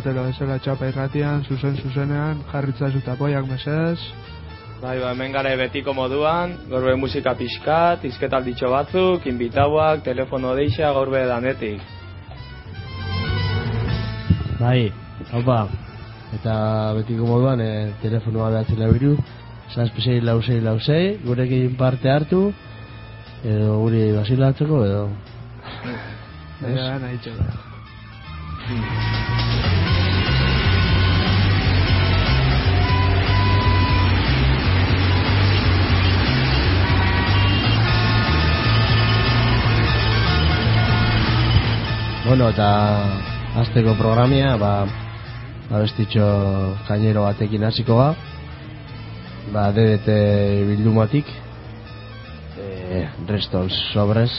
Aste artero bezala txapa irratian, zuzen zuzenean, jarritza zutapoiak mesez. Bai, ba, hemen gara betiko moduan, gorbe musika pixkat, izketalditxo batzuk, inbitauak, telefono deixa, gorbe danetik. Bai, haupa, eta betiko moduan e, telefonoa behatzen labiru, zazpisei lausei lausei, gurekin parte hartu, edo guri basilatzeko, edo... Baina, nahi txola. Bueno, eta azteko programia, ba, abestitxo kainero batekin hasiko ba, ba, DDT bildumatik, e, Restols Sobres,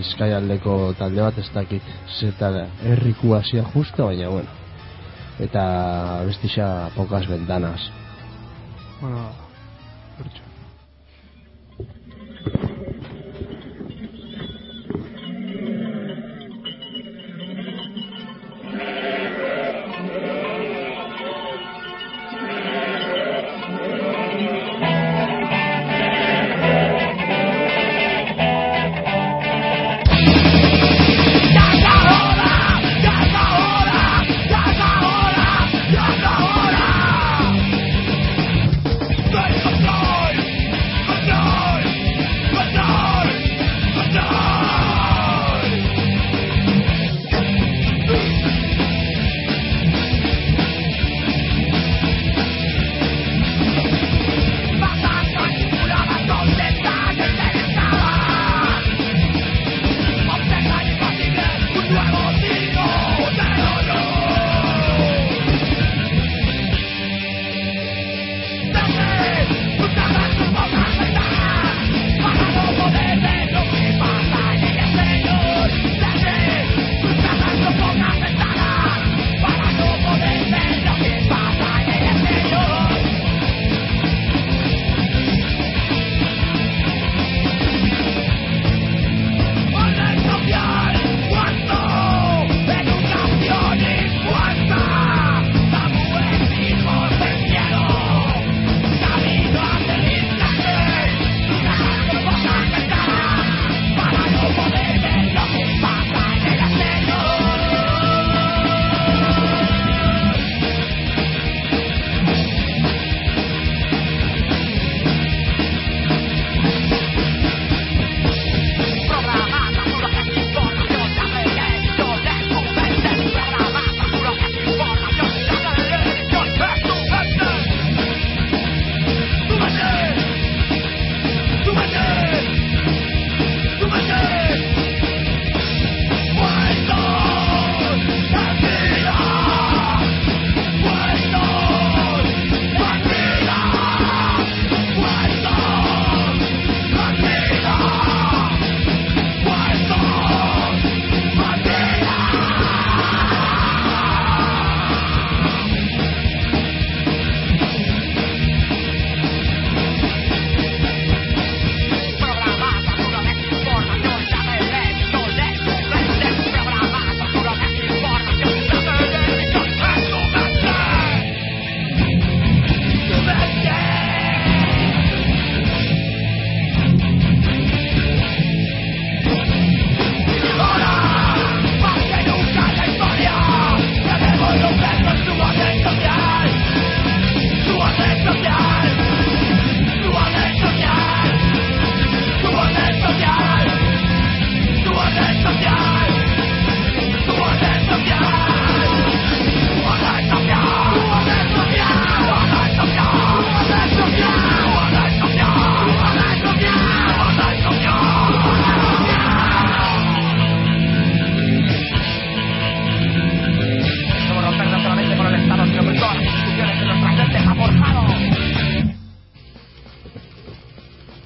bizkai aldeko talde bat ez dakit zeta erriku hasia justo, baina bueno. Eta abestitxa pokas ventanas. Bueno,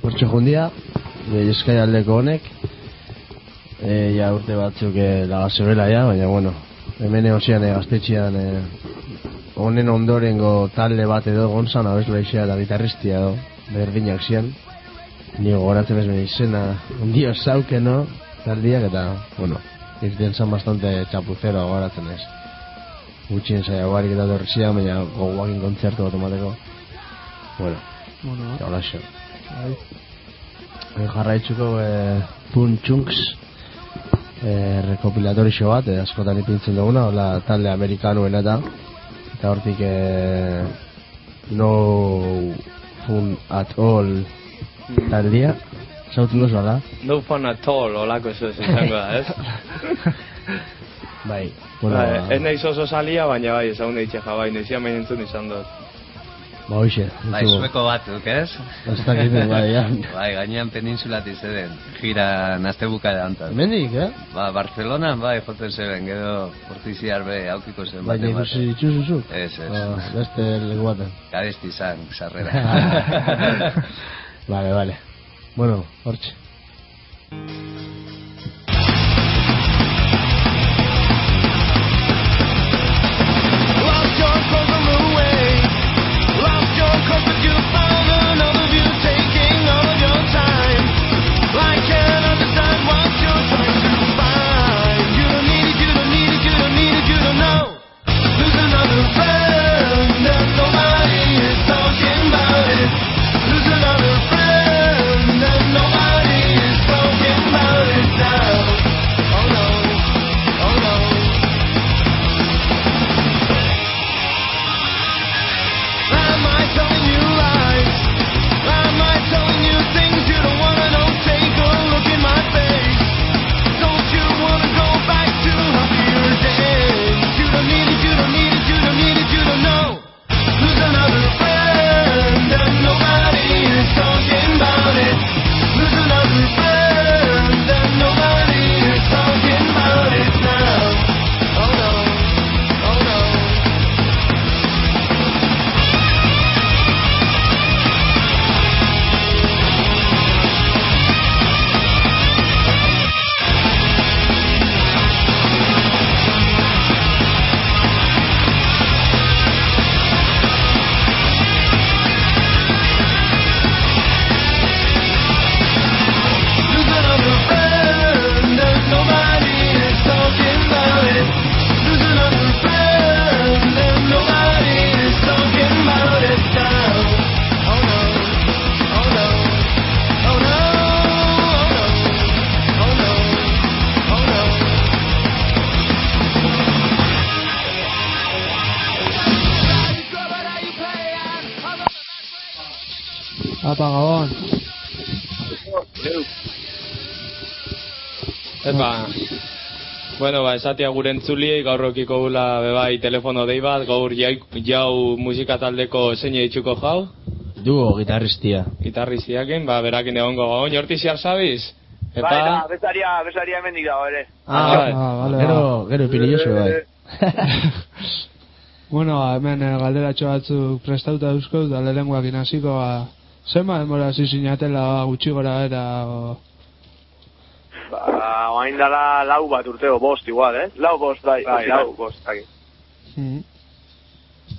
Hortxe jundia, Bizkai aldeko honek, e, ja urte batzuk e, laga zebela ja, baina bueno, hemen eosian e, gaztetxean e, honen ondorengo talde bat edo gonzan abesla izia eta gitarristia edo berdinak zian. Ni gogoratzen ez izena un dio sauke no? Taldiak eta bueno irten zan bastante chapucero gogoratzen ez. Gutxien zaila barik eta dorri zidan, baina goguakin kontzertu bat emateko. Bueno, Bueno, hola xo. Bai. E, jarraitzuko e, Pun Chunks e, rekopilatorixo bat, e, askotan ipintzen duguna, hola talde amerikanuen eta eta hortik e, no fun at all taldea zautzen duzu ala No fun at all, olako eso ez izango da, ez? bai bueno, Ba, ez nahiz oso salia, baina bai, ezagun eitxe jabai, nahizian baina entzun izan dut. Ba hoxe Bai, sueko batzuk, ez? ez dakit bai ja Bai, gainean peninsulati zeden, gira nazte buka da antan. hemendik eh Ba, Barcelona, bai, joten zeben, gero ortiziar be, aukiko zen bai baten ikusi baten. dituzu Ez, ez. Ba, beste leku baten Garesti zan, sarrera. vale vale bueno hortxe bueno, ba, esatia gure entzuliei gaur okiko gula bebai telefono dei bat, gaur jau, jau musika taldeko zein ditzuko jau, duo gitarristia gitarri ziakin, ba, berakin egongo gaun, jorti ziar sabiz? Epa, Bai, da, bezaria, bezaria hemendik dago ere. Ah, bai. Ah, vale, gero ba. gero ipini jozu bai Bueno, ba, hemen eh, galderatxo batzuk prestauta duzko, da lehenguak inaziko, ba, zema denbora ba, gutxi gora era, o... Ba, oain dala lau bat urteo, bost igual, eh? Lau bost, bai, bai, lau bost, bai. Mm.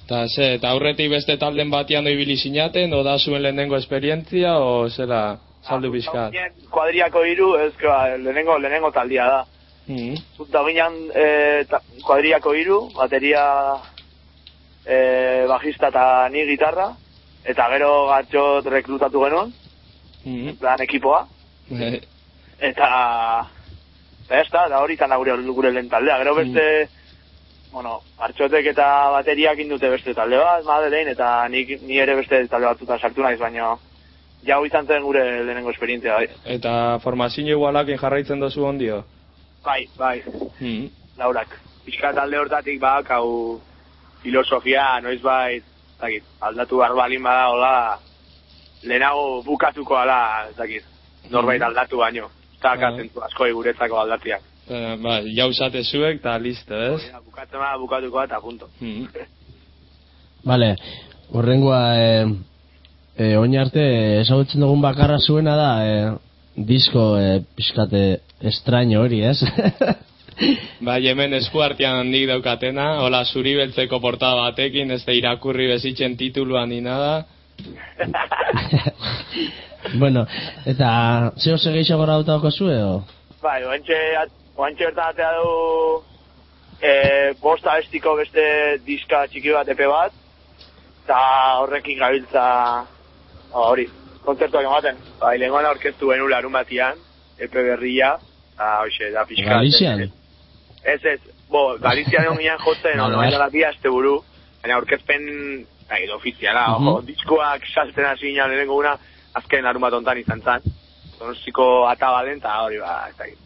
eta ze, eta aurretik beste talden batean ibili sinaten, o da zuen lehenengo esperientzia, o zela, saldu pixkat? Kuadriako hiru, ez, ba, lehenengo, lehenengo taldia da. Mm. Zunta ginean eh, ta, kuadriako hiru, bateria eh, bajista eta ni gitarra, eta gero gatxot rekrutatu genuen, Mm. plan ekipoa, Eh, eta eta ez da, da hori tan gure, gure lehen taldea. Gero beste, bueno, hartxotek eta bateriak indute beste talde bat, Madeleine, eta nik, ni ere beste talde batzuta sartu naiz, baina jau izan zen gure lehenengo esperientzia, bai. Eta formazio igualakin jarraitzen dozu ondio? Bai, bai, Mm. laurak. Pixka talde hortatik bak, hau filosofia, noiz bai, zakit, aldatu behar balin bada, hola, lehenago bukatuko ala, zakit, norbait aldatu baino. Eta Ah. zentu asko guretzako aldatziak. Eh, ba, jauzate zuek, eta listo, ez? Da, Bukatzen bada bukatuko eta punto. Mm. Vale, horrengoa e, e, oin arte ezagutzen dugun bakarra zuena da e, disko e, pixkate estraño hori, ez? Bai, hemen eskuartean nik daukatena, hola zuri beltzeko portada batekin, ez da irakurri bezitzen tituluan ni nada. bueno, eta zeo segeixo gora dautako zue, o? Bai, oantxe, oantxe bertan atea du e, bost abestiko beste diska txiki bat, epe bat, eta horrekin gabiltza, ba, hori, kontzertuak ematen. Bai, lehenkoan aurkeztu genuen larun batian, epe berria, eta hoxe, da pixka. Galizian? Ez, ez, bo, Galizian egon jotzen, Vale, no, vale. baina bi aste buru, bai, edo ofiziala, Mhm. ojo, diskoak saltzen hasi ginen lehenengo una, azken larun bat ontan izan zan. Donosiko atabalen, eta hori, ba, ez dakit.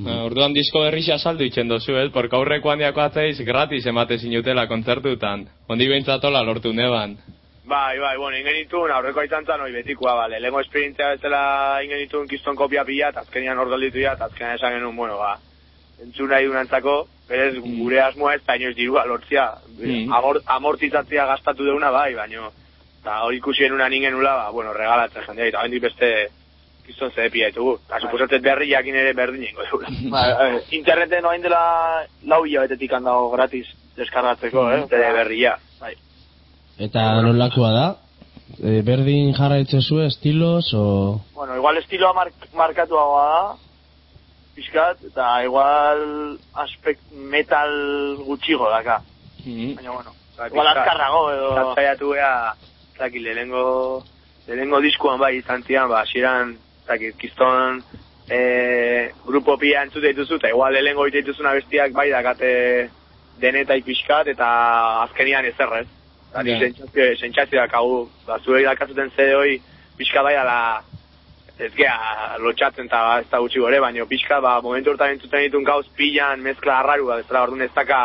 Ba, orduan disko berrixa saldu itzen dozu, ez? Porque aurreko handiako atzeiz gratis emate zinutela kontzertutan. Ondi behintzatola lortu neban. Bai, bai, bueno, ingen ditun, aurreko izan zan, hori betikoa, bale, lehenko esperientzia bezala ingen ditun kiston kopia pila, eta azkenian hor gelditu dira, eta azkenean esan genuen, bueno, ba, entzun nahi dunantzako, berez gure asmoa ez, baino ez dirua lortzia, Mm. Amor, amortizatzia gastatu deuna, bai, baino, eta hori ikusi genuen ningen nula, ba, bueno, regalatzen jendea, eta hendik beste kiston zedepia ditugu, eta suposatzen berri jakin ere berdin ingo dugula. Ba, eh, interneten orain dela lau hilabetetik handago gratis deskargatzeko, eh? Zede berria. Bai. Eta nolakoa da? E, berdin jarraitzen zu estilos, o... Bueno, igual estiloa mark, markatuagoa da, pixkat, eta igual aspekt metal gutxigo daka. Mm. Baina, bueno, Bai, igual azkarrago edo... Zatzaiatu gea, zaki, lehenengo, lehenengo diskuan bai izan zian, ba, hasieran zaki, kiston, e, grupo pia entzute dituzu, eta igual lehenengo ite dituzuna bestiak bai dakate denetai pixkat, eta azkenian ezerrez. Eta Ja. ni sentsazio, sentsazio dakagu, ba, zuei dakazuten zede hoi, pixka bai ala, ez gea, lotxatzen eta ez da gutxi gore, baina pixka, ba, momentu hortan entzuten ditun gauz pilan, mezkla harraru, ba, bezala, orduan ez daka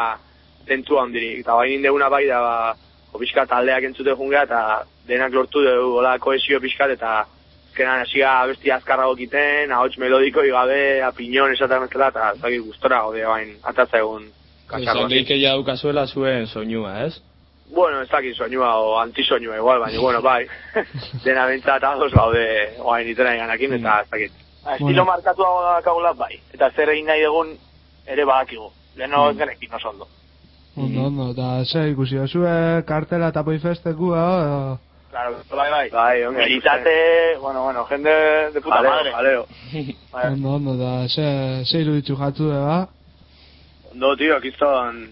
zentzua handirik. Eta bain deuna bai da, ba, pixka taldeak entzute jungea, eta denak lortu dugu, hola, koesio pixkat, eta azkenan hasia abesti azkarrago egiten, ahots melodiko igabe, apiñon esaten bezala, eta ez dakit gustora gaude bain, atatza egun leike ja daukazuela zuen soinua, ez? Bueno, ez dakit soinua o antisoinua igual, baina, bueno, bai, dena bentsat ados gaude, oain itena ganakin, eta ez dakit. Ba, estilo markatuago dakagula, bai. Eta zer egin nahi dugun ere badakigu. Leheno ez genekin oso ondo. Ondo, ondo, eta ze ikusi dozue kartela eta poifestekua, edo... Claro, bai, bai. Bai, onge, Militate, bueno, bueno, jende de puta Jaleo, madre. jaleo. Bai. Ondo, ondo, eta ze, ze iruditzu jatzu eba. Ondo, tío, kiston...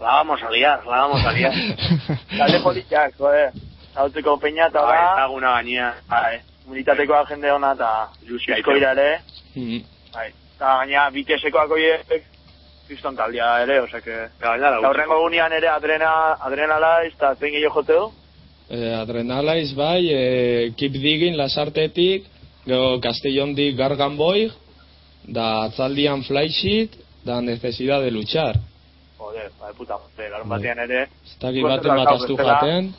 La vamos a liar, la vamos a liar. Talde politiak, joder. Zautzeko peña eta Bai, da, ezaguna gaina. bai, militateko jende ona eta Ilusioa disko ira ere, Mm. bai. Eta gaina bitesekoak oiek, kriston taldea ere, osea que... Gaina Eta horrengo gunean ere adrena, adrenalaiz eta zein gehiago joteo, E, adrenalaiz bai, e, keep digging lasartetik, gero Castellondik Gargan Boy, da atzaldian Flysheet, da necesidad de luchar. Joder, bai, puta, madre, larun batean ere, Gozatu baten bat astu jaten,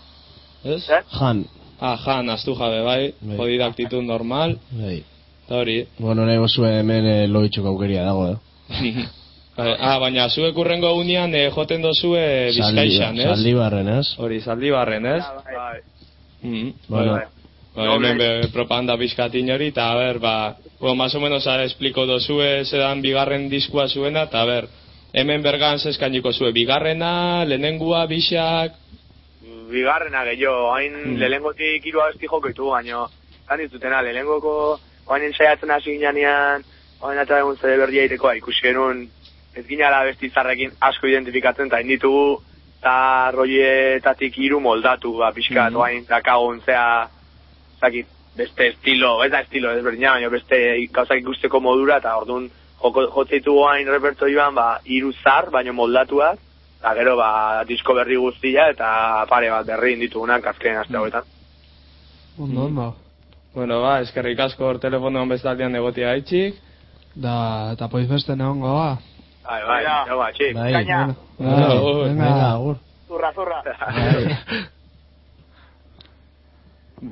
ez? Eh? Jan. Ah, jan, astu jabe bai, Bai. jodida aktitud normal, Bai. eta hori. Bueno, nahi gozue hemen e, loitxoko aukeria dago, eh? Bai, ah, baina zuek urrengo unean e, joten dozue bizkaixan, ez? Zaldibarren, ez? Hori, zaldibarren, ez? Bai. Mm. Bueno, Bai. Ba, hemen be, propaganda pizkatin hori, eta a ber, ba, bueno, más o menos a espliko dozue zedan bigarren diskua zuena, eta a ber, hemen bergan zeskainiko zue, bigarrena, lehenengua, bixak, Bigarrena gehiago, hain Mm. lehenengotik hiru abesti joko ditu, baino, han ditutena, lehenengoko, hain ensaiatzen hasi ginean, hain eta egun zede berdia iteko, ikusi genuen, ez ginala abesti zarrekin asko identifikatzen, eta hain ditugu, eta roietatik hiru moldatu, ba, pixka, mm hain dakagun, zea, zakit, beste estilo, ez da estilo, ez berdina, baina beste gauzak ikusteko modura, eta orduan, joko, jotzeitu hain repertoioan, ba, hiru zar, baino moldatuak, eta gero, ba, disko berri guztia, eta pare bat berri inditugunak azken aste hauetan. Ondo, ondo. bueno, ba, eskerrik asko hor telefonoan bestaldean egotia haitxik, Da, eta poifesten egon goa. Bai, bai, Baina. ja, ba, txik. Bai, Kaina. venga. Zurra, zurra.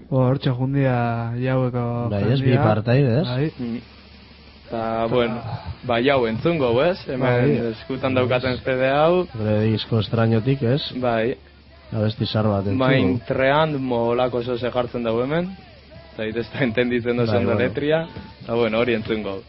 Bo, hortxe jundia jaueko Bai, ez, bi partaide, ez? Bai. Eta, bueno, ba, jau entzungo, ez? Hemen Bai. eskutan daukaten CD hau, Gure disko estrañotik, ez? bai, Abesti zar bat entzugu. main trean molako oso ze jartzen dugu hemen, eta ez da entenditzen dozen Bai, bai, bueno. letria, eta bueno, hori entzungo.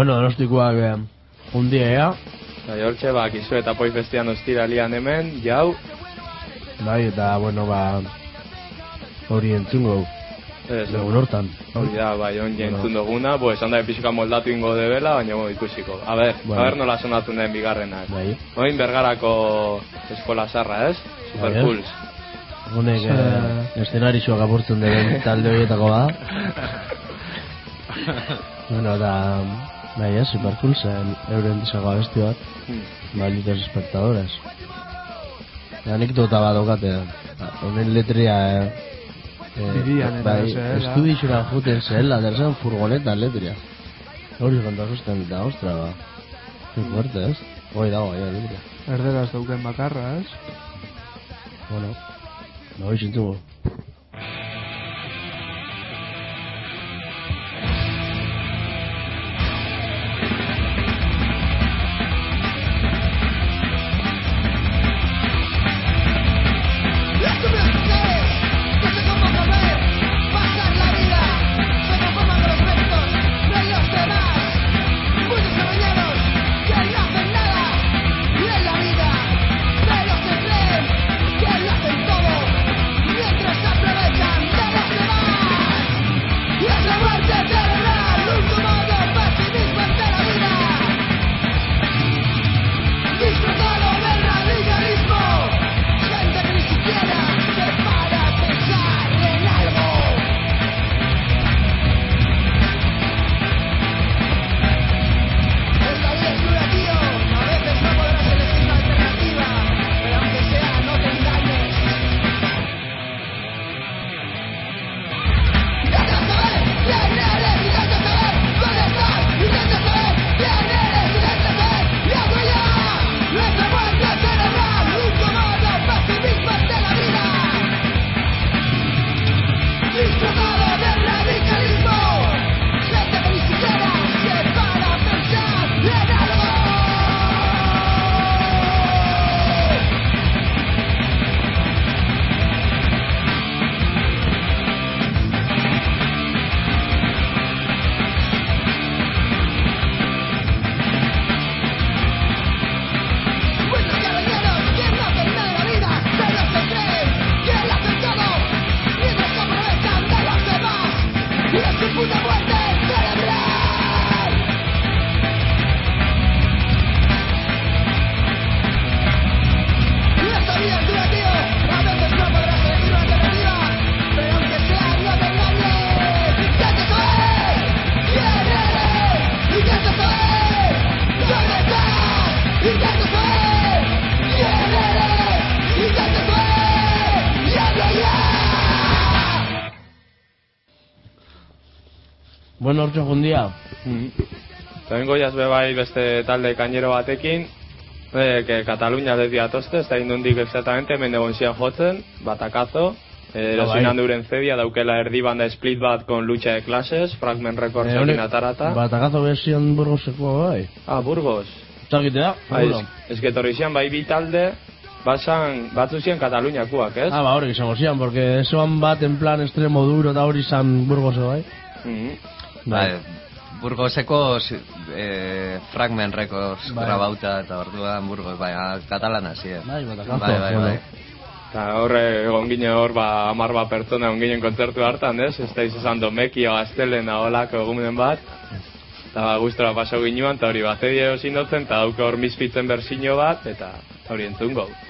Bueno, donostikoak eh, undia ea, Bai, hortxe, ba, kizu eta poi festian ostiralian hemen, jau, bai, eta, bueno, ba, hori entzungo, ez, egun hortan. hori da, bai, on Bueno. jentzun duguna, pues, handa pixka moldatu ingo debela, baina bo, ikusiko. A ber, Bueno. a ber nola sonatu den bigarrenak. Bai, Oin bergarako eskola sarra, ez? Super Bai? Pulse. honek eh, eszenarixoak apurtzen den talde horietako da. bueno, da, bai, ez, superpulsen, euren disago abesti bat, Hmm. malditos espectadores. Anekdota bat daukate, honen letria, eh, eh, Birian eta bai, estudixura juten zela, derzen furgoneta letria. Hori kontasusten eta, ostra, ba. Qué fuerte, ez? Hoi dago, ja, letria. Erderaz dauken bakarra, ez? Bueno, no hoi Hortxe jundia, Mm. Jaz be bai beste talde kainero batekin, eh, que Katalunia desde atozte, ez da indundik exactamente, egon zian jotzen, batakazo, eh, Ah, erosin bai. handuren zedia, daukela erdi banda split bat con lucha de clases, Fragment Records Eh, egin honek- atarata. batakazo bezion burgoseko bai. Ah, Burgos. Zagite da? Bai, seguro? ez, que etorri zian bai bi talde, basan, batzu zian Kataluniakoak, ez? Ah, ba, hori izango zian, porque esoan bat en plan extremo duro eta hori izan burgoso, bai? Mhm. Bai, Burgoseko si- eh, Fragment Records Bai. grabauta eta orduan Burgos, bai, ah, katalana zi, eh. Bai. Bai, bai, bai. Eta horre egon ginen hor, ba, amar bat pertsona egon ginen kontzertu hartan, ez? Ez da izan domeki, o astelena, holako egunen bat. Eta ba, gustora paso ginuan, eta hori bat edio sindotzen, eta dauka hor misfitzen berzino bat, eta hori entzungo. Thank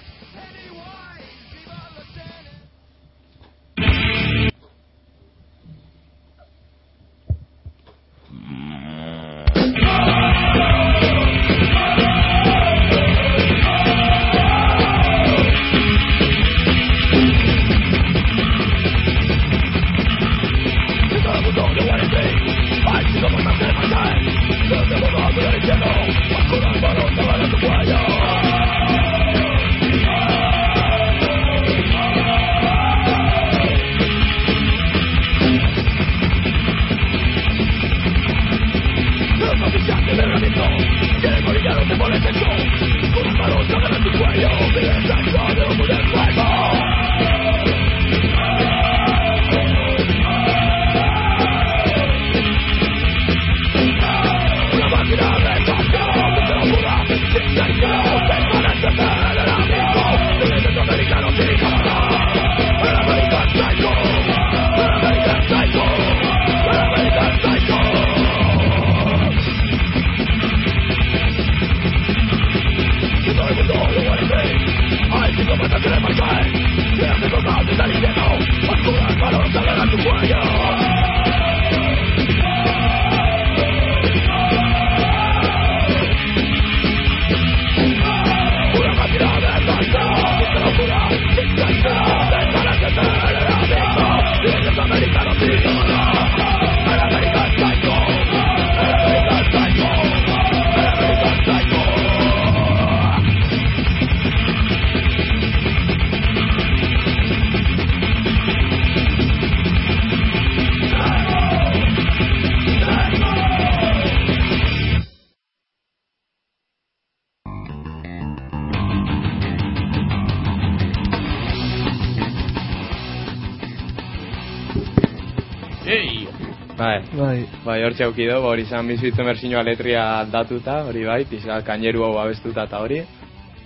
Bai, Bai, bai, hor txauki dugu, hori izan bizitzen berzinoa letria aldatuta, hori bai, pizka kaineru hau abestuta eta hori.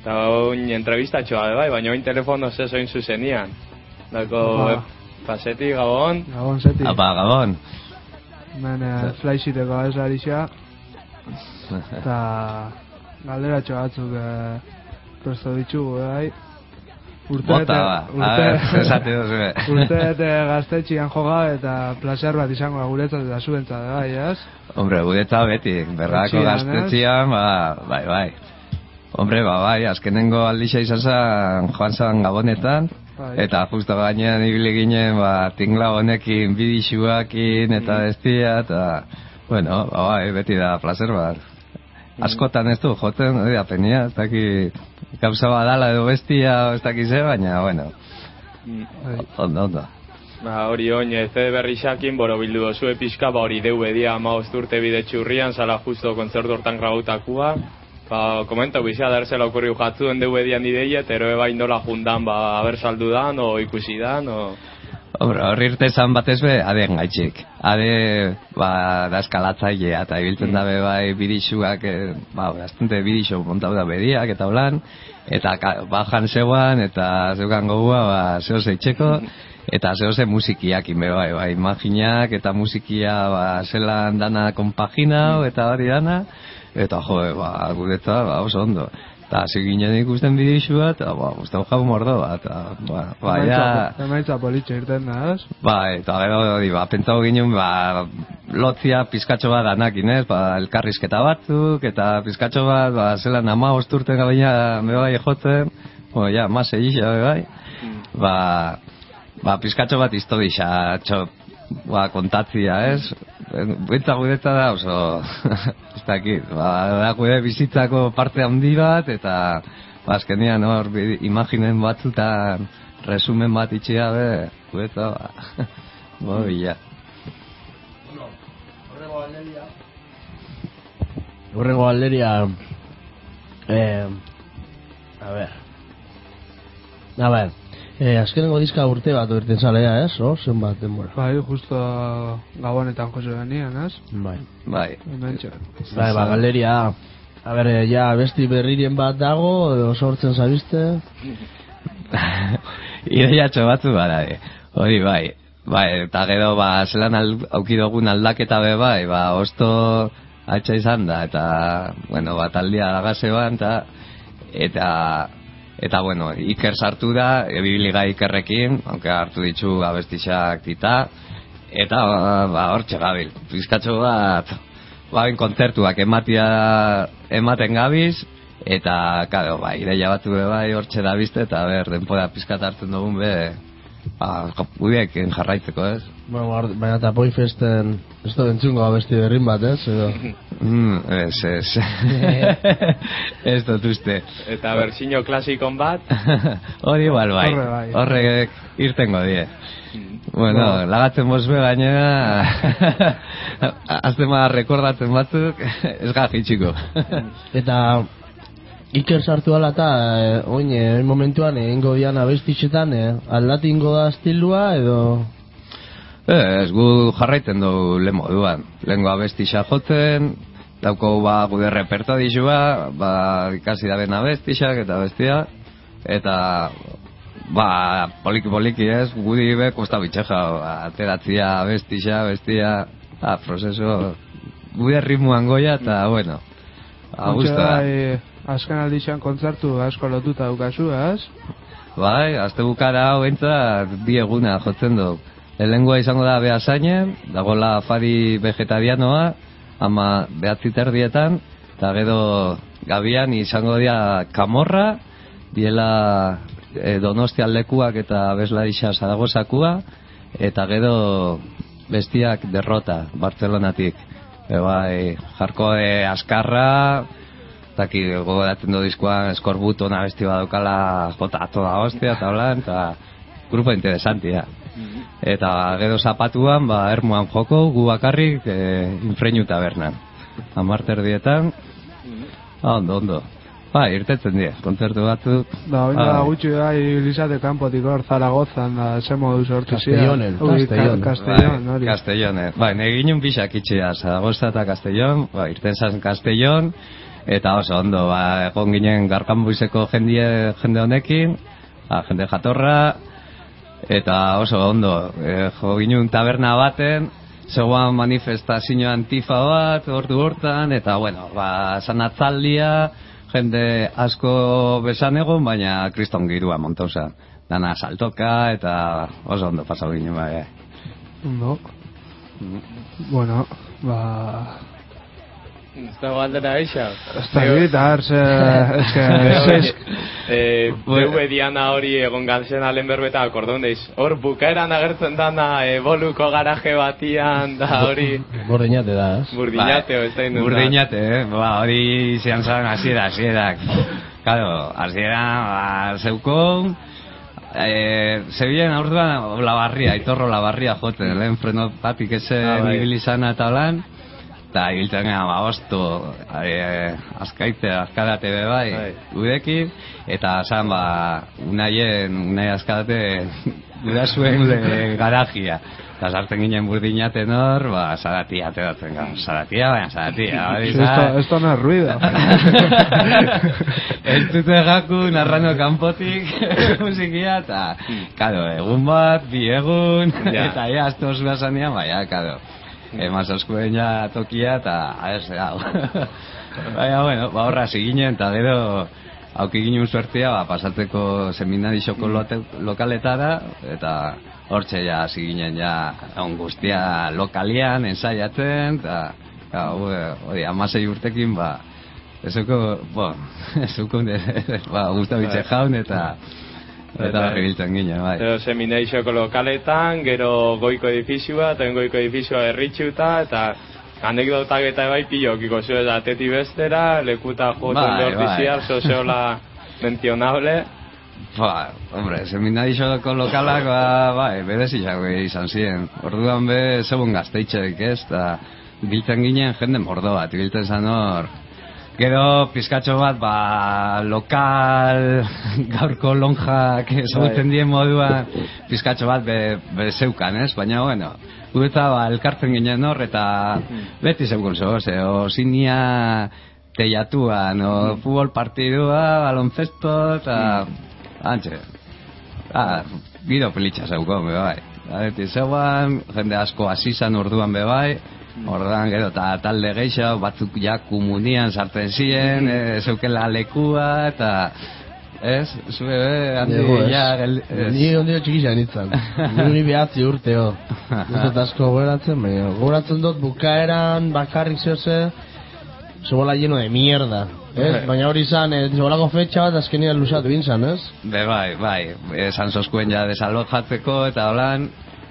Eta oin entrevistatxoa be bai, baina oin telefono ze zoin zuzenian. Dako, eh, paseti, gabon. gabon zeti. Apa, gabon. Men eh, flysiteko ez arixa, eta galderatxo batzuk eh, presto ditugu, bai. Urte ba. A ver, esate duzu. Urte bete gaztetxian joga eta placer bat izango da guretzat eta zuentzat, bai, ez? Hombre, gudeta beti, berrako Etxian, gaztetxian, ba, bai, bai. Hombre, ba, bai, azkenengo aldixa izan zen, joan zen gabonetan, Bai. eta justo gainean ibili ginen, ba, tingla honekin, bidixuakin, eta bestia, eta, bueno, ba, bai, beti da placer bat. Askotan ez du, joten, da, penia, ez daki, gauza badala edo bestia, ez daki ze, baina, bueno, Bai. ondo, ondo. Ba, hori oin, ez berri xakin, boro bildu dozu pixka, ba, hori deu bedia ama urte bide txurrian, zala justo kontzertu hortan grabautakua. Ba, komenta, bizia, da erzela okurriu jatzuen deu bedian ideia, eta ero eba indola jundan, ba, haber saldu dan, o ikusi dan, o... Hombre, horri irte zan batez be, ade gaitxik. Ade, ba, da eskalatzailea, eta ibiltzen dabe bai bidixuak, eh, ba, bastante bidixo montau da bediak, eta holan, eta ka, bajan zeuan, eta zeukan gogua, ba, zeo zeitzeko, eta zeo ze musikiakin be bai, bai, imaginak, eta musikia, ba, zelan dana konpaginau, eta hori dana, eta jo, ba, gureta, ba, oso ondo. Eta hasi ginen ikusten bidixua, eta, ba, guztau jau mordo, bat, eta, ba, ba, ja, Emaitza- politxe irten da, ez? Bai, eta gero hori, ba, pentsau ginen, ba, lotzia pizkatxo bat danakin, ez? Ba, elkarrizketa batzuk, eta pizkatxo bat, ba, zelan ama osturten gabeina me bai jotzen, bueno, ja, mas egisa, bai, ba, ba, pizkatxo bat historia, txo, ba, kontatzia, ez? Bentsa gudetza da, oso, ez dakit, ba, da gude bizitzako parte handi bat, eta, ba, azkenean hor, imaginen batzutan, resumen bat itxia, be, gudetza, ba, bo, bila. Horrengo alderia eh, a ver a ver eh, azkenengo diska urte bat urten zalea, ez? O, zenbat denbora. Bai, justo gabonetan jose genian, ez? bai. Bai, bai, ba, galderia a ver, eh, ja, besti berriren bat dago edo sortzen zabizte ideiatxo batzu bada, e. hori bai, bai, eta gero, ba, zelan al, aukidogun aldaketa be bai, ba, osto atxa izan da, eta, bueno, bat aldia dagazeban, eta, eta, eta, bueno, Iker sartu da, ebiliga Ikerrekin, aunque hartu ditu abestixak dita, eta, ba, ba hortxe gabil, pizkatxo bat, ba, kontzertuak ematia, ematen gabiz, eta, kado, ba, ideia batu be bai hortxe da bizte, eta ber, denpora pizkat hartzen dugun be, ba, gudeekin jarraitzeko, ez? bueno, baina eta Poifesten ez da entzungo abesti berrin bat, ez? Edo, Mm, ez, ez. ez dut uste. Eta berzino klasikon bat, Hori igual bai. Horre bai. Horrek irtengo die. Bueno, lagatzen bosbe gainera, azten ma rekordatzen batzuk, ez gajitxiko. Eta Iker sartu ala eta eh, oin eh, momentuan egingo dian abestixetan eh, aldatingo da estilua edo Ez, gu jarraiten du lehen moduan. Lehenko abestixa jotzen, dauko ba gude repertodixua, ba ikasi da ben abestixak eta bestia, eta ba poliki poliki ez, gudi be kosta bitxeja, ba, ateratzia abestixa, bestia, ba, prozeso, gude ritmoan goia, eta bueno, A gusto da. bai, azken aldixan kontzertu asko lotuta dukazu, ez? Bai, azte bukara hau entzat bi eguna jotzen du. Lehengoa izango da behasainen, dagola afari vegetarianoa, ama behatzi terdietan, eta gero gabian izango dira kamorra, diela e, donostia lekuak eta beslarixa zaragozakua, eta gero bestiak derrota, Bartzelonatik. E, bai, jarko e, askarra, Taki gogoratzen du diskoan eskorbuto na besti badaukala jota toda hostia eta holan, eta grupo interesantia. Eta gero zapatuan, ba, ermuan joko, gu bakarrik, e, infreinu tabernan. Amarter dietan, ah, ondo, ondo. Ba, irtetzen die, kontzertu batzuk. Da, oin da Bai. gutxi da, Lizate kanpotik hor Zaragozan, da, ze modu sortu Castellonen, Castellon. Castellon, bai, hori. Castellon, eh. Bai, negin un pixak itxia, Zaragoza eta Castellon, ba, irten zan Castellon, eta oso ondo, ba, egon ginen garkanbuizeko jendie, jende honekin, ba, jende jatorra, eta oso ondo, e, jo ginen taberna baten, zegoan manifestazio antifa bat, ordu hortan, eta bueno, ba, san atzaldia, jende asko besan egon, baina kriston girua montauza. Dana saltoka, eta oso ondo pasau ginen, bai. Ondo. Bueno, ba... Ez dago aldera eixa. Ez da git, ez- Eh, Deue diana hori egon gantzen alen berbeta akordon deiz. Hor bukaeran agertzen dana e, boluko garaje batian da hori Bordinate da, ez? burdinateo ez da indun. Burdinate, eh? Ba, hori zian zan hasiera, hasierak. Claro, hasiera, ba, zeukon, eh, zebilen aurduan labarria, aitorro labarria joten, lehen frenopatik eze Ah, bai. eta lan, eta ibiltzen gara, ba, osto, eh, azkaite, azkarate be bai, Bai. eta zan, ba, unaien, unai azkarate, gudazuen le garajia. Eta sartzen ginen burdinaten hor, ba, zaratia ateratzen gara. Zaratia, baina zaratia. hori Esto, zan. esto no es ruido. Ez dute gaku narrano kanpotik musikia, eta, kado, egun bat, bi egun, Ja. eta ja, azte osu esanean, baina, kado, emaz oskuen ja tokia, eta, ez, hau. baina, bueno, ba, horra ginen, eta gero, auki ginen suertia, ba, pasatzeko seminarixoko lote- lokaletara, eta hortxe ja hasi ginen ja on guztia lokalian ensaiatzen, eta, hori, amasei urtekin, ba, Ezuko, bo, ezuko, ba, Gustavo Bai. Itxe jaun eta eta Eta- horri biltzen ginen, bai. Edo semineixoko lokaletan, gero goiko edifizioa, eta goiko edifizioa erritxuta, eta anekdotak eta bai pilokiko zu eta teti bestera, lekuta joten Bai, behar bai. sozeola mentionable. Ba, hombre, seminarizoko lokalak, ba, bai, bereziak izan ziren. Orduan be, zegoen gazteitxek, ez, eta biltzen ginen jende mordo bat, biltzen zan hor. Gero, pizkatxo bat, ba, lokal, gaurko lonjak ezagutzen dien moduan, pizkatxo bat be, be zeukan, ez? Baina, bueno, gueta, ba, elkartzen ginen hor, eta beti zeukun zo, ze, o zinia teiatuan, o futbol partidua, baloncesto, eta, antxe, ah, giro pelitxa zeukon, be bai. Beti zeuan, jende asko hasi zan orduan be bai, Ordan gero eta talde gehiago batzuk ja komunian sartzen ziren, e, zeukela lekua eta ez, zue, eh, handi Nego, ez. ja, gel, ez. Ni ondio txikisa nintzen. Ni behatzi urteo. Ez dut asko gogoratzen, baina gogoratzen dut bukaeran bakarrik zehose, zebola lleno de mierda. Ez? Baina hori izan, eh, zebolako fetxa bat azkenean lusatu bintzan, ez? Be bai, bai, esan soskuen ja desalojatzeko eta holan,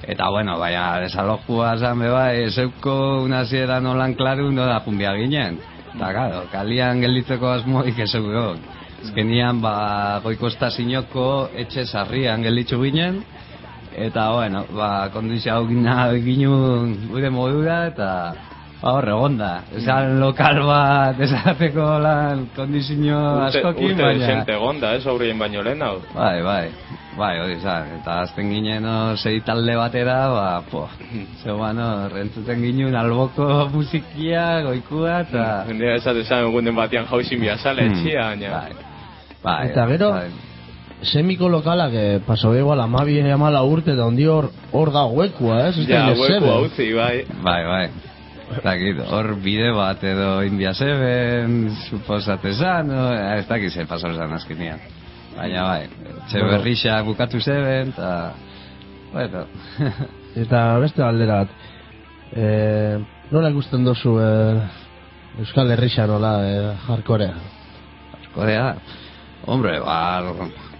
eta bueno, baina desalojua zan be bai, zeuko una ziera nolan klaru nola jumbia ginen. Eta claro, kalian gelditzeko asmoik ez zeuko. Azkenian, ba, goiko estazinoko etxe sarrian gelditzu ginen, eta bueno, ba, kondizio hau gina ginen gure modura, eta ba, hor, egonda. Esan lokal bat esateko lan kondizio Urte, askokin, urte baina... desente egonda, ez, aurrien baino lehen hau. Bai, bai, bai, hori zan, eta azten ginen no, sei talde batera, ba, po, zeuan hor, entzuten ginen alboko musikia, goikua, eta... Jendea esate esan egunen batean jauzin biazale Hmm, etxia, baina... Bai, bai, Eta gero, bai. semiko lokalak eh, paso igual amabi amala urte da ondi hor hor da huekua, ez? Ez da Ja, inez hueku zebe. hauzi, bai. Bai, bai. dakit, hor bide bat edo India Seven, suposate zan, no? ez dakit ze pasau zan azkenean. Baina bai, txe Bueno. berrixa bukatu zeben, eta, bueno, Eta beste galdera bat. E, nola ikusten duzu e, Euskal Herrixa nola e, jarkorea? Kodea, hombre, ba,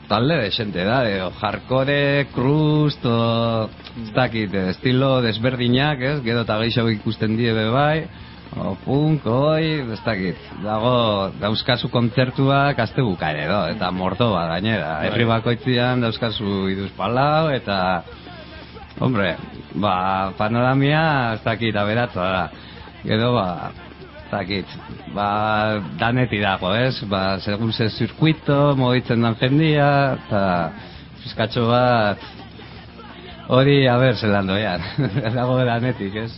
talde desente da, edo, hardcore, crust, o, ez dakit, estilo desberdinak, ez, gero eta gehiago ikusten die bai, o punk, oi, ez dakit, dago, dauzkazu kontzertuak azte bukaere, do, eta mordoa gainera, herri bakoitzian dauzkazu iduz palau, eta, hombre, ba, panoramia, ez dakit, aberatza da, gero, ba, ez dakit, ba, daneti dago, ez? Ba, segun ze zirkuito, mogitzen dan jendia, eta fiskatxo bat, hori, a ber, zelan doian, dago danetik, ez?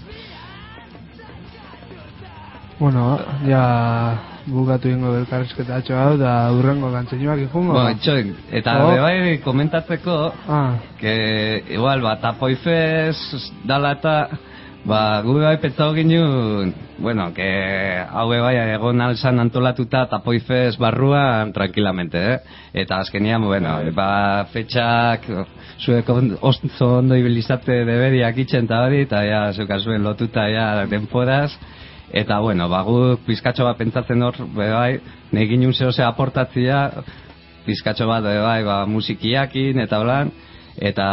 Bueno, ja bukatu ingo belkarrizketa atxo hau, da urrengo kantzeinoak ikungo. Bueno, itxoin, eta Oh. bai komentatzeko, Ah, que igual, ba, tapoifez dala eta, ba, gu bai pentsau ginen, bueno, que hau bai egon alzan antolatuta tapoifez barruan tranquilamente, eh? Eta azkenian, bueno, ba, fetxak, zuek on- oso ondo ibilizate deberiak itxen eta hori, eta ja, zuka zuen lotuta ja denporaz, Eta, bueno, ba, guk pizkatxo bat pentsatzen hor, bai, negin un zehose aportatzia, pizkatxo bat, bai, ba, musikiakin, eta holan, eta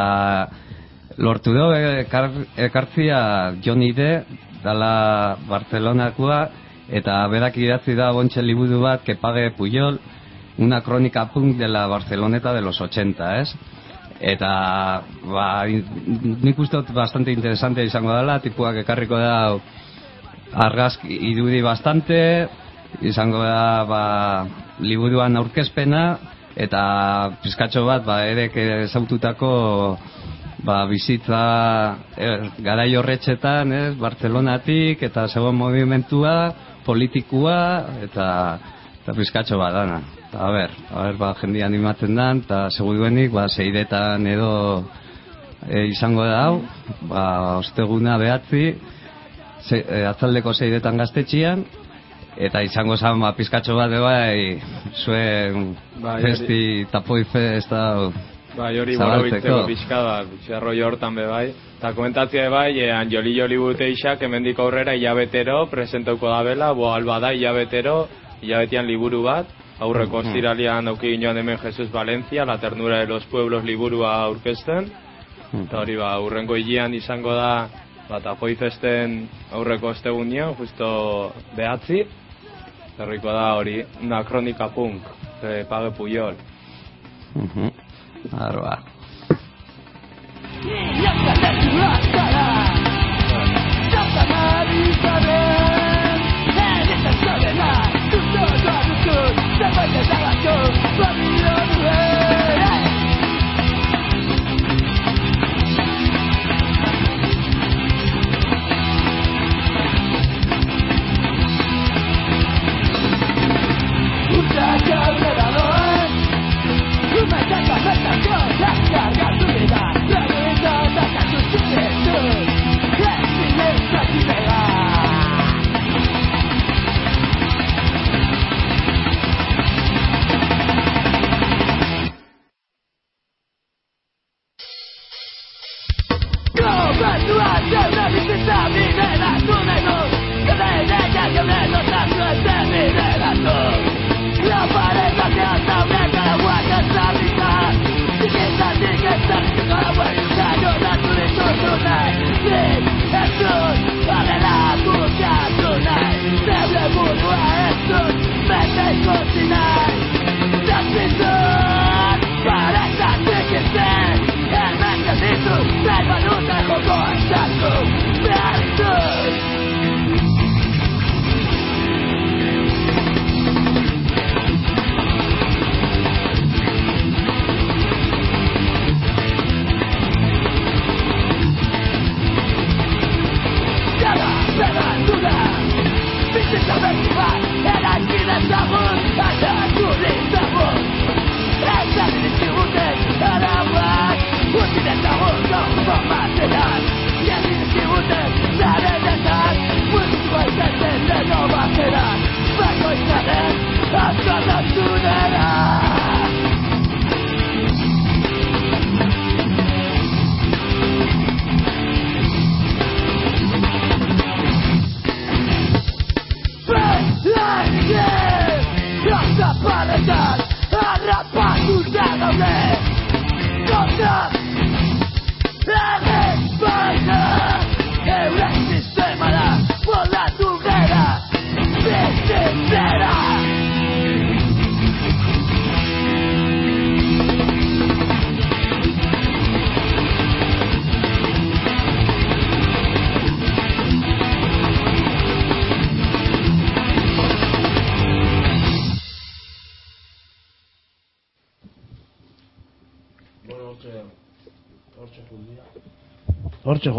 lortu do, ekar, ekartzia Johnny D, dala Barcelonakoa, eta berak idatzi da bontxe liburu bat, que pague Puyol, una crónica punk de la Barceloneta de los 80, ez? Eta, ba, nik uste bastante interesante izango dela, tipuak ekarriko da argazki irudi bastante, izango da ba, liburuan aurkezpena, eta pizkatxo bat ba, erek ezaututako ba, bizitza er, garai horretxetan, ez, Barcelonatik, eta zegoen movimentua, politikua, eta, eta pizkatxo bat dana. Eta, a ber, a ber, ba, jendia animatzen dan, eta seguruenik, ba, zeiretan edo e, izango da hau, ba, osteguna behatzi, ze, e, atzaldeko zeiretan gaztetxian, eta izango zan ba, pizkatxo bat bai, zuen Bai, festi tapoi festa Bai, hori Zabaltzeko. borobiltzeko pixka da, zerroi hortan be bai. Eta komentatzea bai, e, Anjoli Joli Buteixak hemendik aurrera hilabetero presentauko da bela, bo alba da hilabetero, hilabetean liburu bat, aurreko ostiralian auki ginoan hemen Jesus Valencia, La ternura de los pueblos liburua aurkezten, eta hori ba, urrengo hilean izango da, ba, tapoi festen aurreko ostegunean, justo behatzi, Zerriko da hori, una kronika punk, e, pague Puyol. Arba. Thank you. Para saber que el.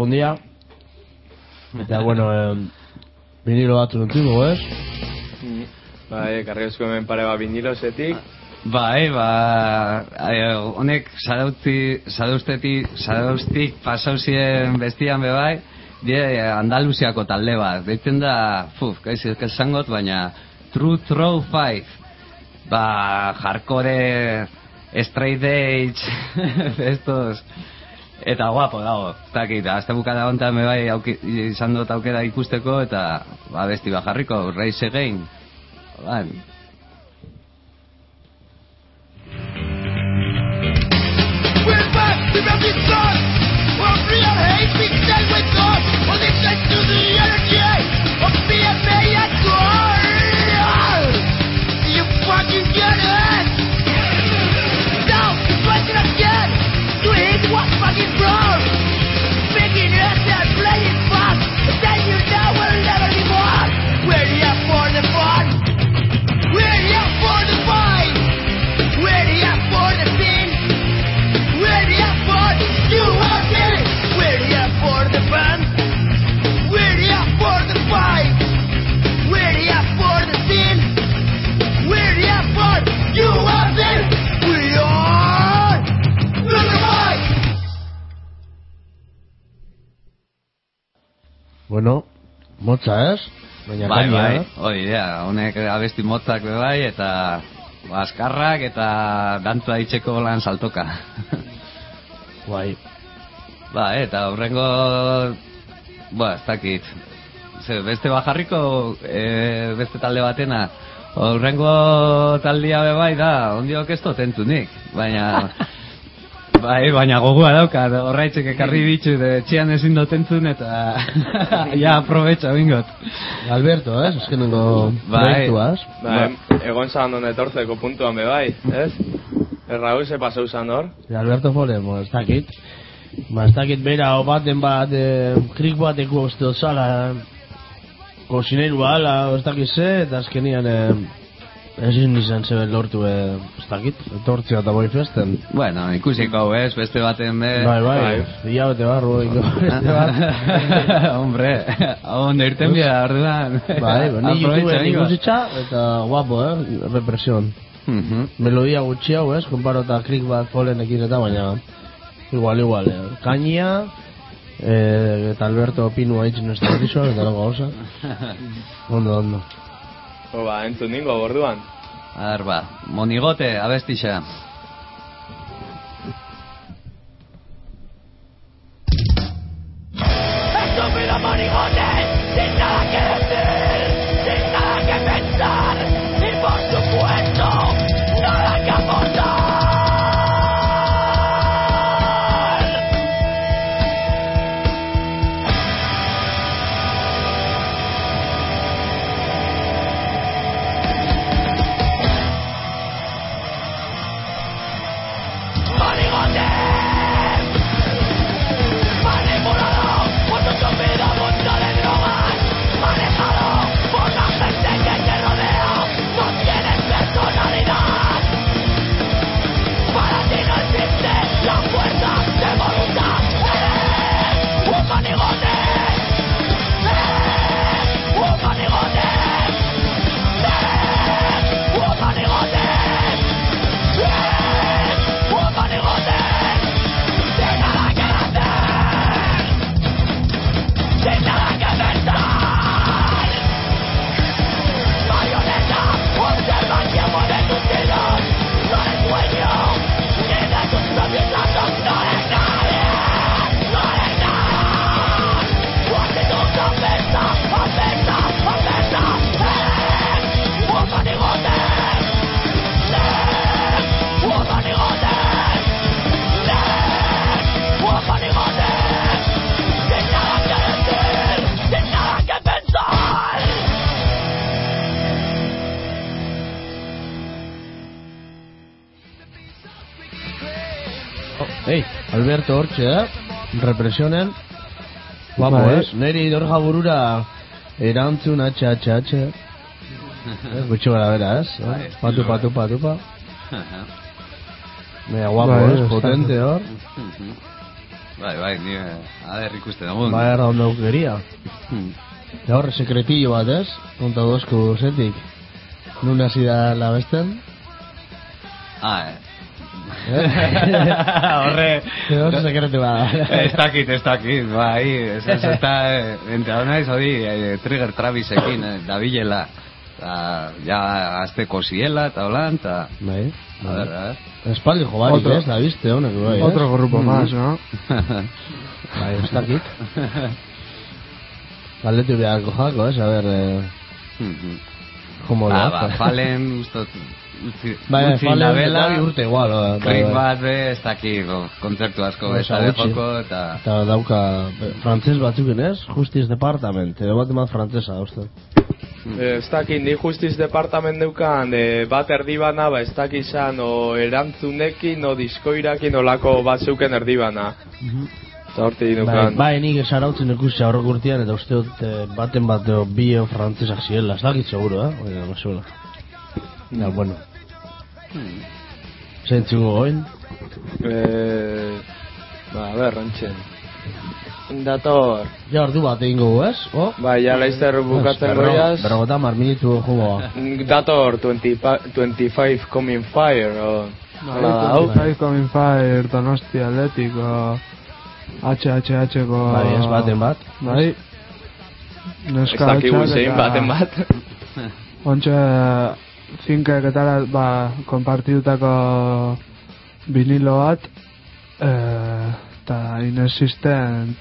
Jundia. Eta, bueno, eh, vinilo batzu nuntugu, ez? Bai, karri esku hemen pare bat vinilosetik. Bai, ba, eh, honek sadauti, sadausteti, sadaustik pasauzien bestian be bai, die Andaluziako talde bat, deitzen da, fuf, gaiz esangot, baina True Throw Five, ba, hardcore, straight edge, estos, eta guapo dago, takit, azte bukada hontan be bai auki, izan dut aukera ikusteko, eta, ba, besti bajarriko, Race Again, ba, We're back to the sun. We're real hate, we stay with Bueno, motza, ez? Baina Bai, kaina, bai, eh? hori da, honek abesti motzak be bai, eta baskarrak eta dantza itxeko lan saltoka. Bai. ba, eta horrengo, ba, ez dakit, Ze, beste bajarriko, e, beste talde batena, horrengo taldia be bai da, ondiok ez dut entunik, baina... Bai, baina gogoa dauka, horraitzek ekarri bitxu, de txian ezin dut entzun eta ja aprobetxa bingot. Alberto, ez? Azkenengo Bai. proiektuaz. Ba, egon zan don etortzeko puntuan be bai, ez? Erraul ze pasau zan hor? Alberto Foremo, ez dakit. Ba, ez dakit bera, o baten bat, e, krik bateko uste dut zala, kozineru ala, ez dakit ze, eta azkenian, e, ezin izan zeben lortu, e, ez dakit, etortzea eta boi festen. Bueno, ikusiko, ez, beste baten be... Bai, bai, ia bete barru, beste bat. Hombre, onde irten bia, orduan. Bai, ba, ni YouTubeen amigo. ikusitza, eta guapo, eh, represión. Mhm. Melodia gutxi hau, ez, konparo eta krik bat folenekin eta baina, igual, igual, eh. Kainia, eh, eta Alberto Pinu haitzen ez da eta lago gauza. Ondo, ondo. O, ba, entzun ningo, borduan. A ver, ba, monigote, abestixa. Estúpido monigote, sin nada que decir, apesta, apesta, apesta. Eres un manigote. Eres un manigote. Eres un manigote. Sin nada que decir, sin nada que pensar. Ei, Alberto hortxe, eh? Guapo, Bai. ez? Neri dorja burura erantzun atxe, atxe, atxe. Ez, gutxo gara bera, ez? Eh? Patu, patu, patu, pa. Mega guapo, Bai, ez? ez Potente, hor. Bai, bai, ni eh, ader ikusten dugun. Bai, erra ondo aukeria. Hmm. Eta horre, sekretillo bat, ez? Konta dozku zetik. Nun hasi da la besten? Ah, eh. Horre, horre sekretu bat. ez dakit, ez dakit, bai, ez ez eta, eh, enteratu naiz, hori, eh, Trigger Travisekin, eh, dabilela, eta, ja, azteko ziela, eta holan, eta, Bai, a ver, ver. Espaldi jo barik, Otro. ez? Da bizte, honek, bai, ez? Otro grupo Mm. más, ¿no? Bai, ez dakit. Galdetu beharko jako, ez? A ber, eh, Mhm. como Ah, ba, falen, ustot, utzi, Bai, utzi nabela, urte igual, bai, bai, Rik bai. bat be, ez dakit, bo, kontzertu asko Bai, besta de gutxi. joko, eta... Eta dauka, eh, frantses batzuken, ez? Justiz Departament, edo bat emat frantzesa, uste. Eh, Ez dakit, ni justiz departament deukan eh, bat erdibana, ba ez dakit izan o erantzunekin o diskoirakin olako bat zeuken erdibana. Eta horti Bai, bai, nik esarautzen ikusi aurrek urtean, eta uste dut eh, baten bat edo bi frantzesak zirela, ez dakit seguro, eh? Oina, no. Ja, bueno. Zentzuko goin? Eh, ba, a ber, rantxen. Dator, Ja, ordu bat egingo gu, ez? Oh? Bai, ja laizter bukatzen goiaz. Berrogota mar minutu jugo. Dator 20, pa- 25 Coming Fire, o... Hala da, hau. Bai, Coming Fire, Donosti Athletic, o... HHH ko... Bai, ez baten bat. Bai. Ez Neska dakigu hotxak zein baten bat. Ontxe, finkek eta ba, konpartitutako vinilo bat, eh, eta inexistent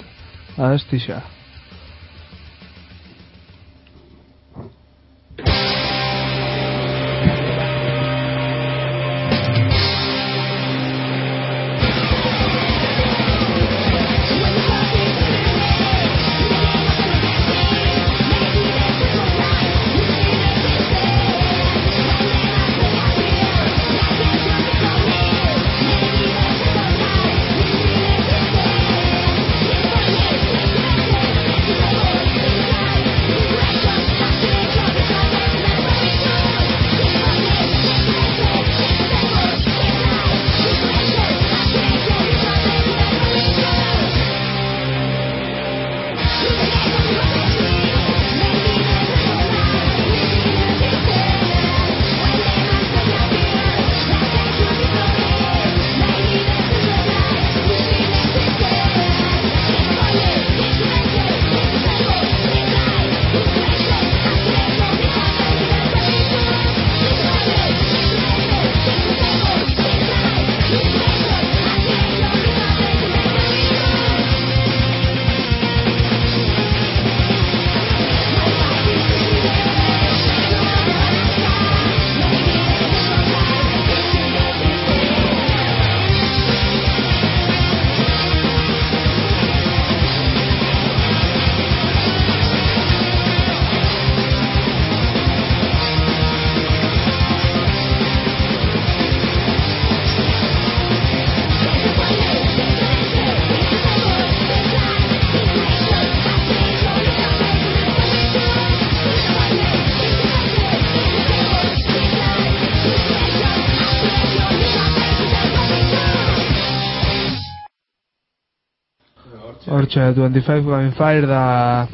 Hortxe, 25 Going Fire da...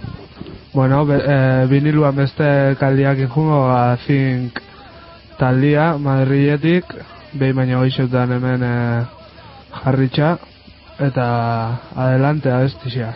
Bueno, be, e, viniluan beste kaldiak injungo, think taldia, Madriletik, behin baina goixotan hemen e, jarritxa, eta adelante abestixia.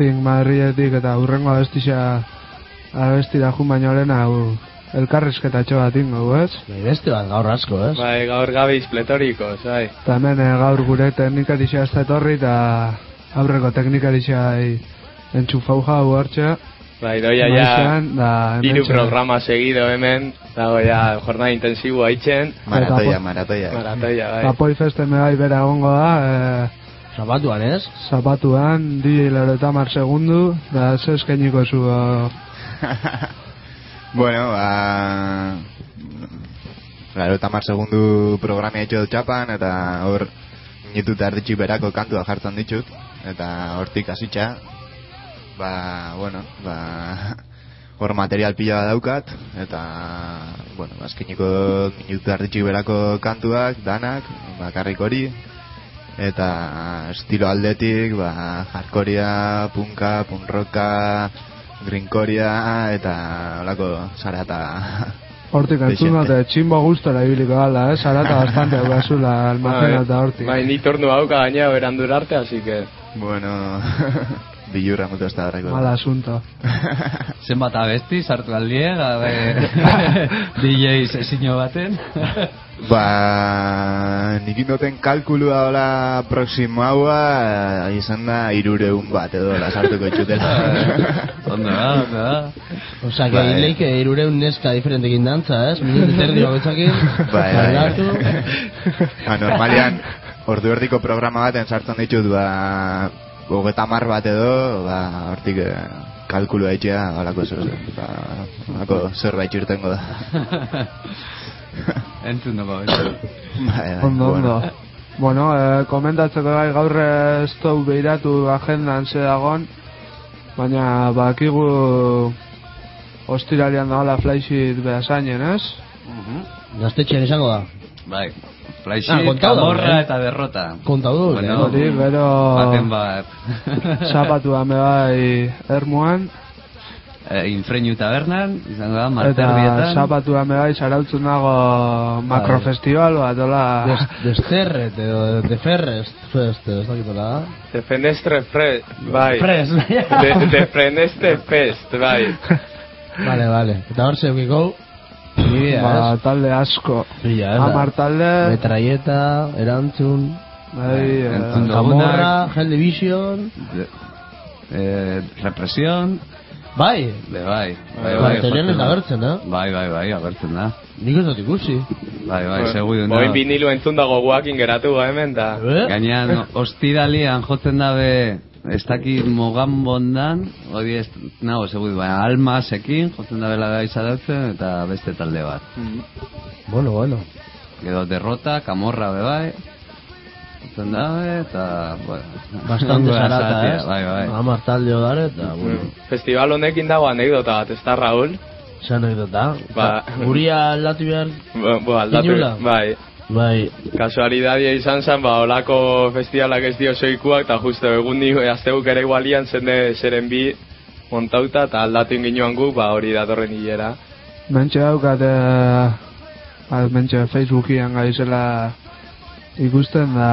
Zin Madridetik eta urrengo abestisa abestira jun baino lehen hau elkarrizketatxo bat ingo, ez? Bai, beste bat gaur asko, ez? Bai, gaur gabiz pletorikos, bai. Eta hemen eh, gaur gure teknikarixia ez da etorri eta aurreko teknikarixia entxufau jau hortxe. Bai, doia ja, hementxe- programa seguido hemen, dago ja, jornada intensibo haitzen, Maratoia, maratoia. maratoia, bai. Apoi festen bai bera egongo da, eh, Zapatuan, ez? zapatuan, di eta mar segundu, da ze eskainiko zu eh, bueno, ba... Claro, eta mar segundu programia itxo dut txapan, eta hor minutu erditxik berako kantua jartzen ditut, eta hortik hasitxa, ba, bueno, ba, hor material pila daukat, eta, bueno, azkeniko minutu erditxik berako kantuak, danak, bakarrik hori, eta estilo aldetik, ba, hardcorea, punka, punroka, greencorea, eta holako zarata hortik entzun Dezente. dute tximbo gustora ibiliko gala, eh? Zarata bastante aukazula almacenata hortik. Bai, ni tornu hauka gaina berandur arte, así que... Bueno, bilurra mutu ez da horreko. Mal asunto. Zenbat abesti sartu aldie, gabe DJ sesio baten. Ba, nik indoten kalkulua hola proximo haua, eh, izan da irureun bat edo la sartuko itxutela. Ondo da, ondo da. Osa, que Bai. leike irureun neska diferentekin dantza, ez? Minutu terdi bakotxakin. Bai, bai. Bailatu. ba, normalian, ordu erdiko programa baten sartzen ditut, ba, hogeta mar bat edo, ba, hortik eh, kalkulua itxea, holako zer, ba, holako zerbait irtengo da. Entzun dugu, entzun. Bai, Ondo, bueno. ondo. Bueno, eh, komentatzeko gai gaur ez dugu behiratu agendan ze dagon, baina bakigu ostiralian dagoela flyshit behasainen, ez? Gaztetxean izango da. Bai. Flaixi, Ah, kamorra eh? eta derrota. Kontau du, Bueno, eh? Hori, gero Baten bat. zapatu ame bai ermuan, Eh, Infreinu tabernan, izango da, eta marterdietan. zapatu ame bai zarautzen dago makrofestival bat, hola... Des, desterret edo de ferrest, fest, ez dakitola da. De fenestre fre... Bai. Fres. De, de fest, bai. Vale, vale. Eta hor zeukiko, nidea, Ba, talde asko. Pila, ez? Hamar talde, Metraieta, erantzun, bai, eh, Entzun dugu. Camorra, Hell Division, Eh, represión. bai, Be, bai. Bai, Ba, bai, Materialen da. agertzen, eh? Bai, bai, bai, agertzen da. nik ez dut ikusi. Bai, bai, seguru da. Oin vinilu entzun dago guakin geratu ga hemen, da... Eh? Gainean, ostiralian jotzen dabe, ez dakit mogan bondan, hori ez, nago, seguru, baina almasekin, jotzen dabela da izadautzen, eta beste talde bat. Bueno, bueno. Gero derrota, kamorra be bai, jotzen dabe, eta, bueno. Bastante da zarata, ez? Bai, bai. Hamar talde odare, eta, bueno, Festival honekin dago anekdota bat, ez da, Raúl? ze anekdota. Ba. Guria aldatu behar, Bo, bo aldatu, Inula? bai. Bai, Kasualidadia izan zen, ba, olako festivalak ez dio soikuak, eta justo egun di, azteguk ere igualian zende zeren bi montauta, eta aldatu inginoan gu, ba, hori datorren hilera. Mentxe daukat, eh, ba, mentxe Facebookian gaizela ikusten da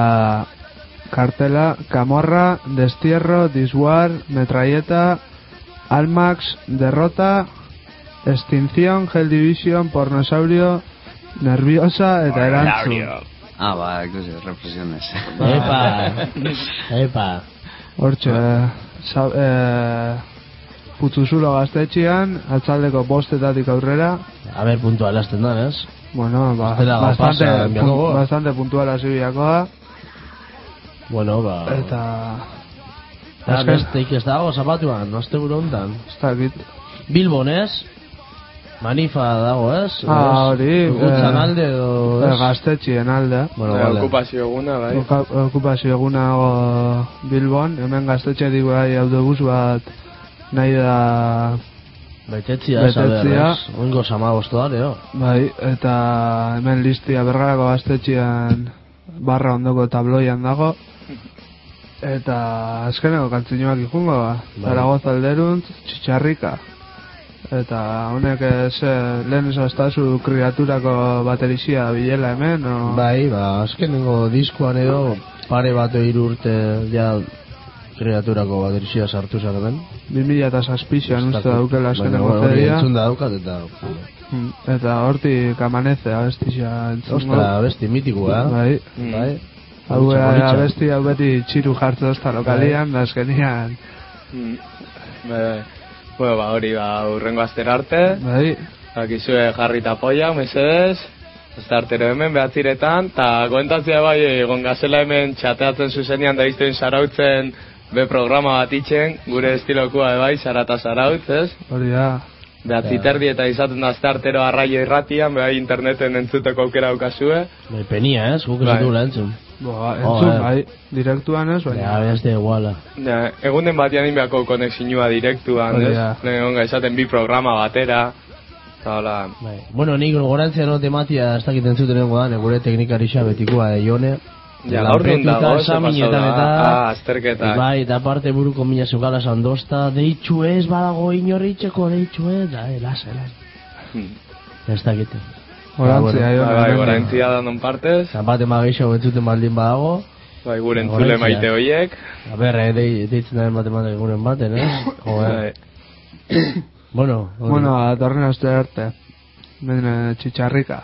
kartela, Camorra, Destierro, Diswar, Metralleta, Almax, Derrota, Extinción, Hell Division, Pornosaurio, Nerviosa eta Erantzun. Ah, ba, ikusi, represiones. epa, epa. Hortxe, eh, sa, eh, putzuzulo gaztetxian, atzaldeko bostetatik aurrera, A ber, puntua elazten da, ez? bueno, ba, bastante, pasa, pun- bastante puntuala zibiakoa, Bueno, ba... eta... Eta azken- besteik ez dago zapatuan, azte buru hontan. Ez dakit. Bilbon, ez? Manifa dago, ez? Ah, hori, Gutzan eh, alde edo... Eh? Gaztetxien alde. Bueno, Eh, vale. okupazio eguna, bai. Oka- Okupazio egunago Bilbon, hemen gaztetxetik bai autobus bat nahi da Betetzia, Betetzia. Oingo samagosto da, leo. bai, eta hemen listia bergarako gaztetxian barra ondoko tabloian dago eta azkeneko kantzinoak ikungo ba. Bai. Zaragoza alderuntz, txitxarrika eta honek ez eh, lehen esastazu kriaturako baterixia bilela hemen o... Bai, ba, azkenengo diskoan edo pare bat hiru urte ja kreaturako baterizia sartu zen hemen. 2000 eta saspizioan uste daukela Baina azkeneko hori entzun da daukat eta... Mm, Eta hortik amaneze abestixia entzungo. Ostra, besti mitikoa, eh? Bai. Mm. Bai. Hau abesti hau beti txiru jartzen ozta lokalian, da azkenian. Mm. Bai, bai. Bueno, ba, hori, ba, urrengo astera arte. Bai. Akizue jarri eta poia, mesedez. Asta artero hemen behatziretan, eta komentatzea bai, egon gazela hemen txateatzen zuzenean da izten sarautzen be programa bat itxen, gure estilokua bai, sarata sarautz, ez? Hori da. Behatzi terdi eta izaten da azte artero arraio irratian, bai interneten entzuteko aukera daukazue. Bai, penia, ez? Guk ez Bai. entzun. Boa, entzun, Joder. bai. Direktuan ez, Ja, baina. beste iguala. Ja, egunen batean inbeako konexinua direktuan, ez? Lehen egon izaten bi programa batera. Eta hola, Bai. Bueno, nik gorantzia no tematia ez dakit entzuten nengo da, gure teknikarixa betikoa de Jone. ja, gaur dago, examinetan pasau da. eta... Ah, azterketa. Bai, eta aparte buruko mina zeukala sandosta, deitxu ez badago inorritxeko, deitxu ez, da, eh, lasa, lasa. Hmm. Ez dakite. Horantzia, Bai, jo. Bai, bai, gorantzia da non partez. Aparte mageixo entzuten baldin badago, Bai, gure Gorantzia. entzule maite hoiek. a ber, eh, dei, deitzen da ematen bat egunen baten, eh? Joder. Bai. Bueno, hori. Bueno, atorren aste arte. Bene txitxarrika.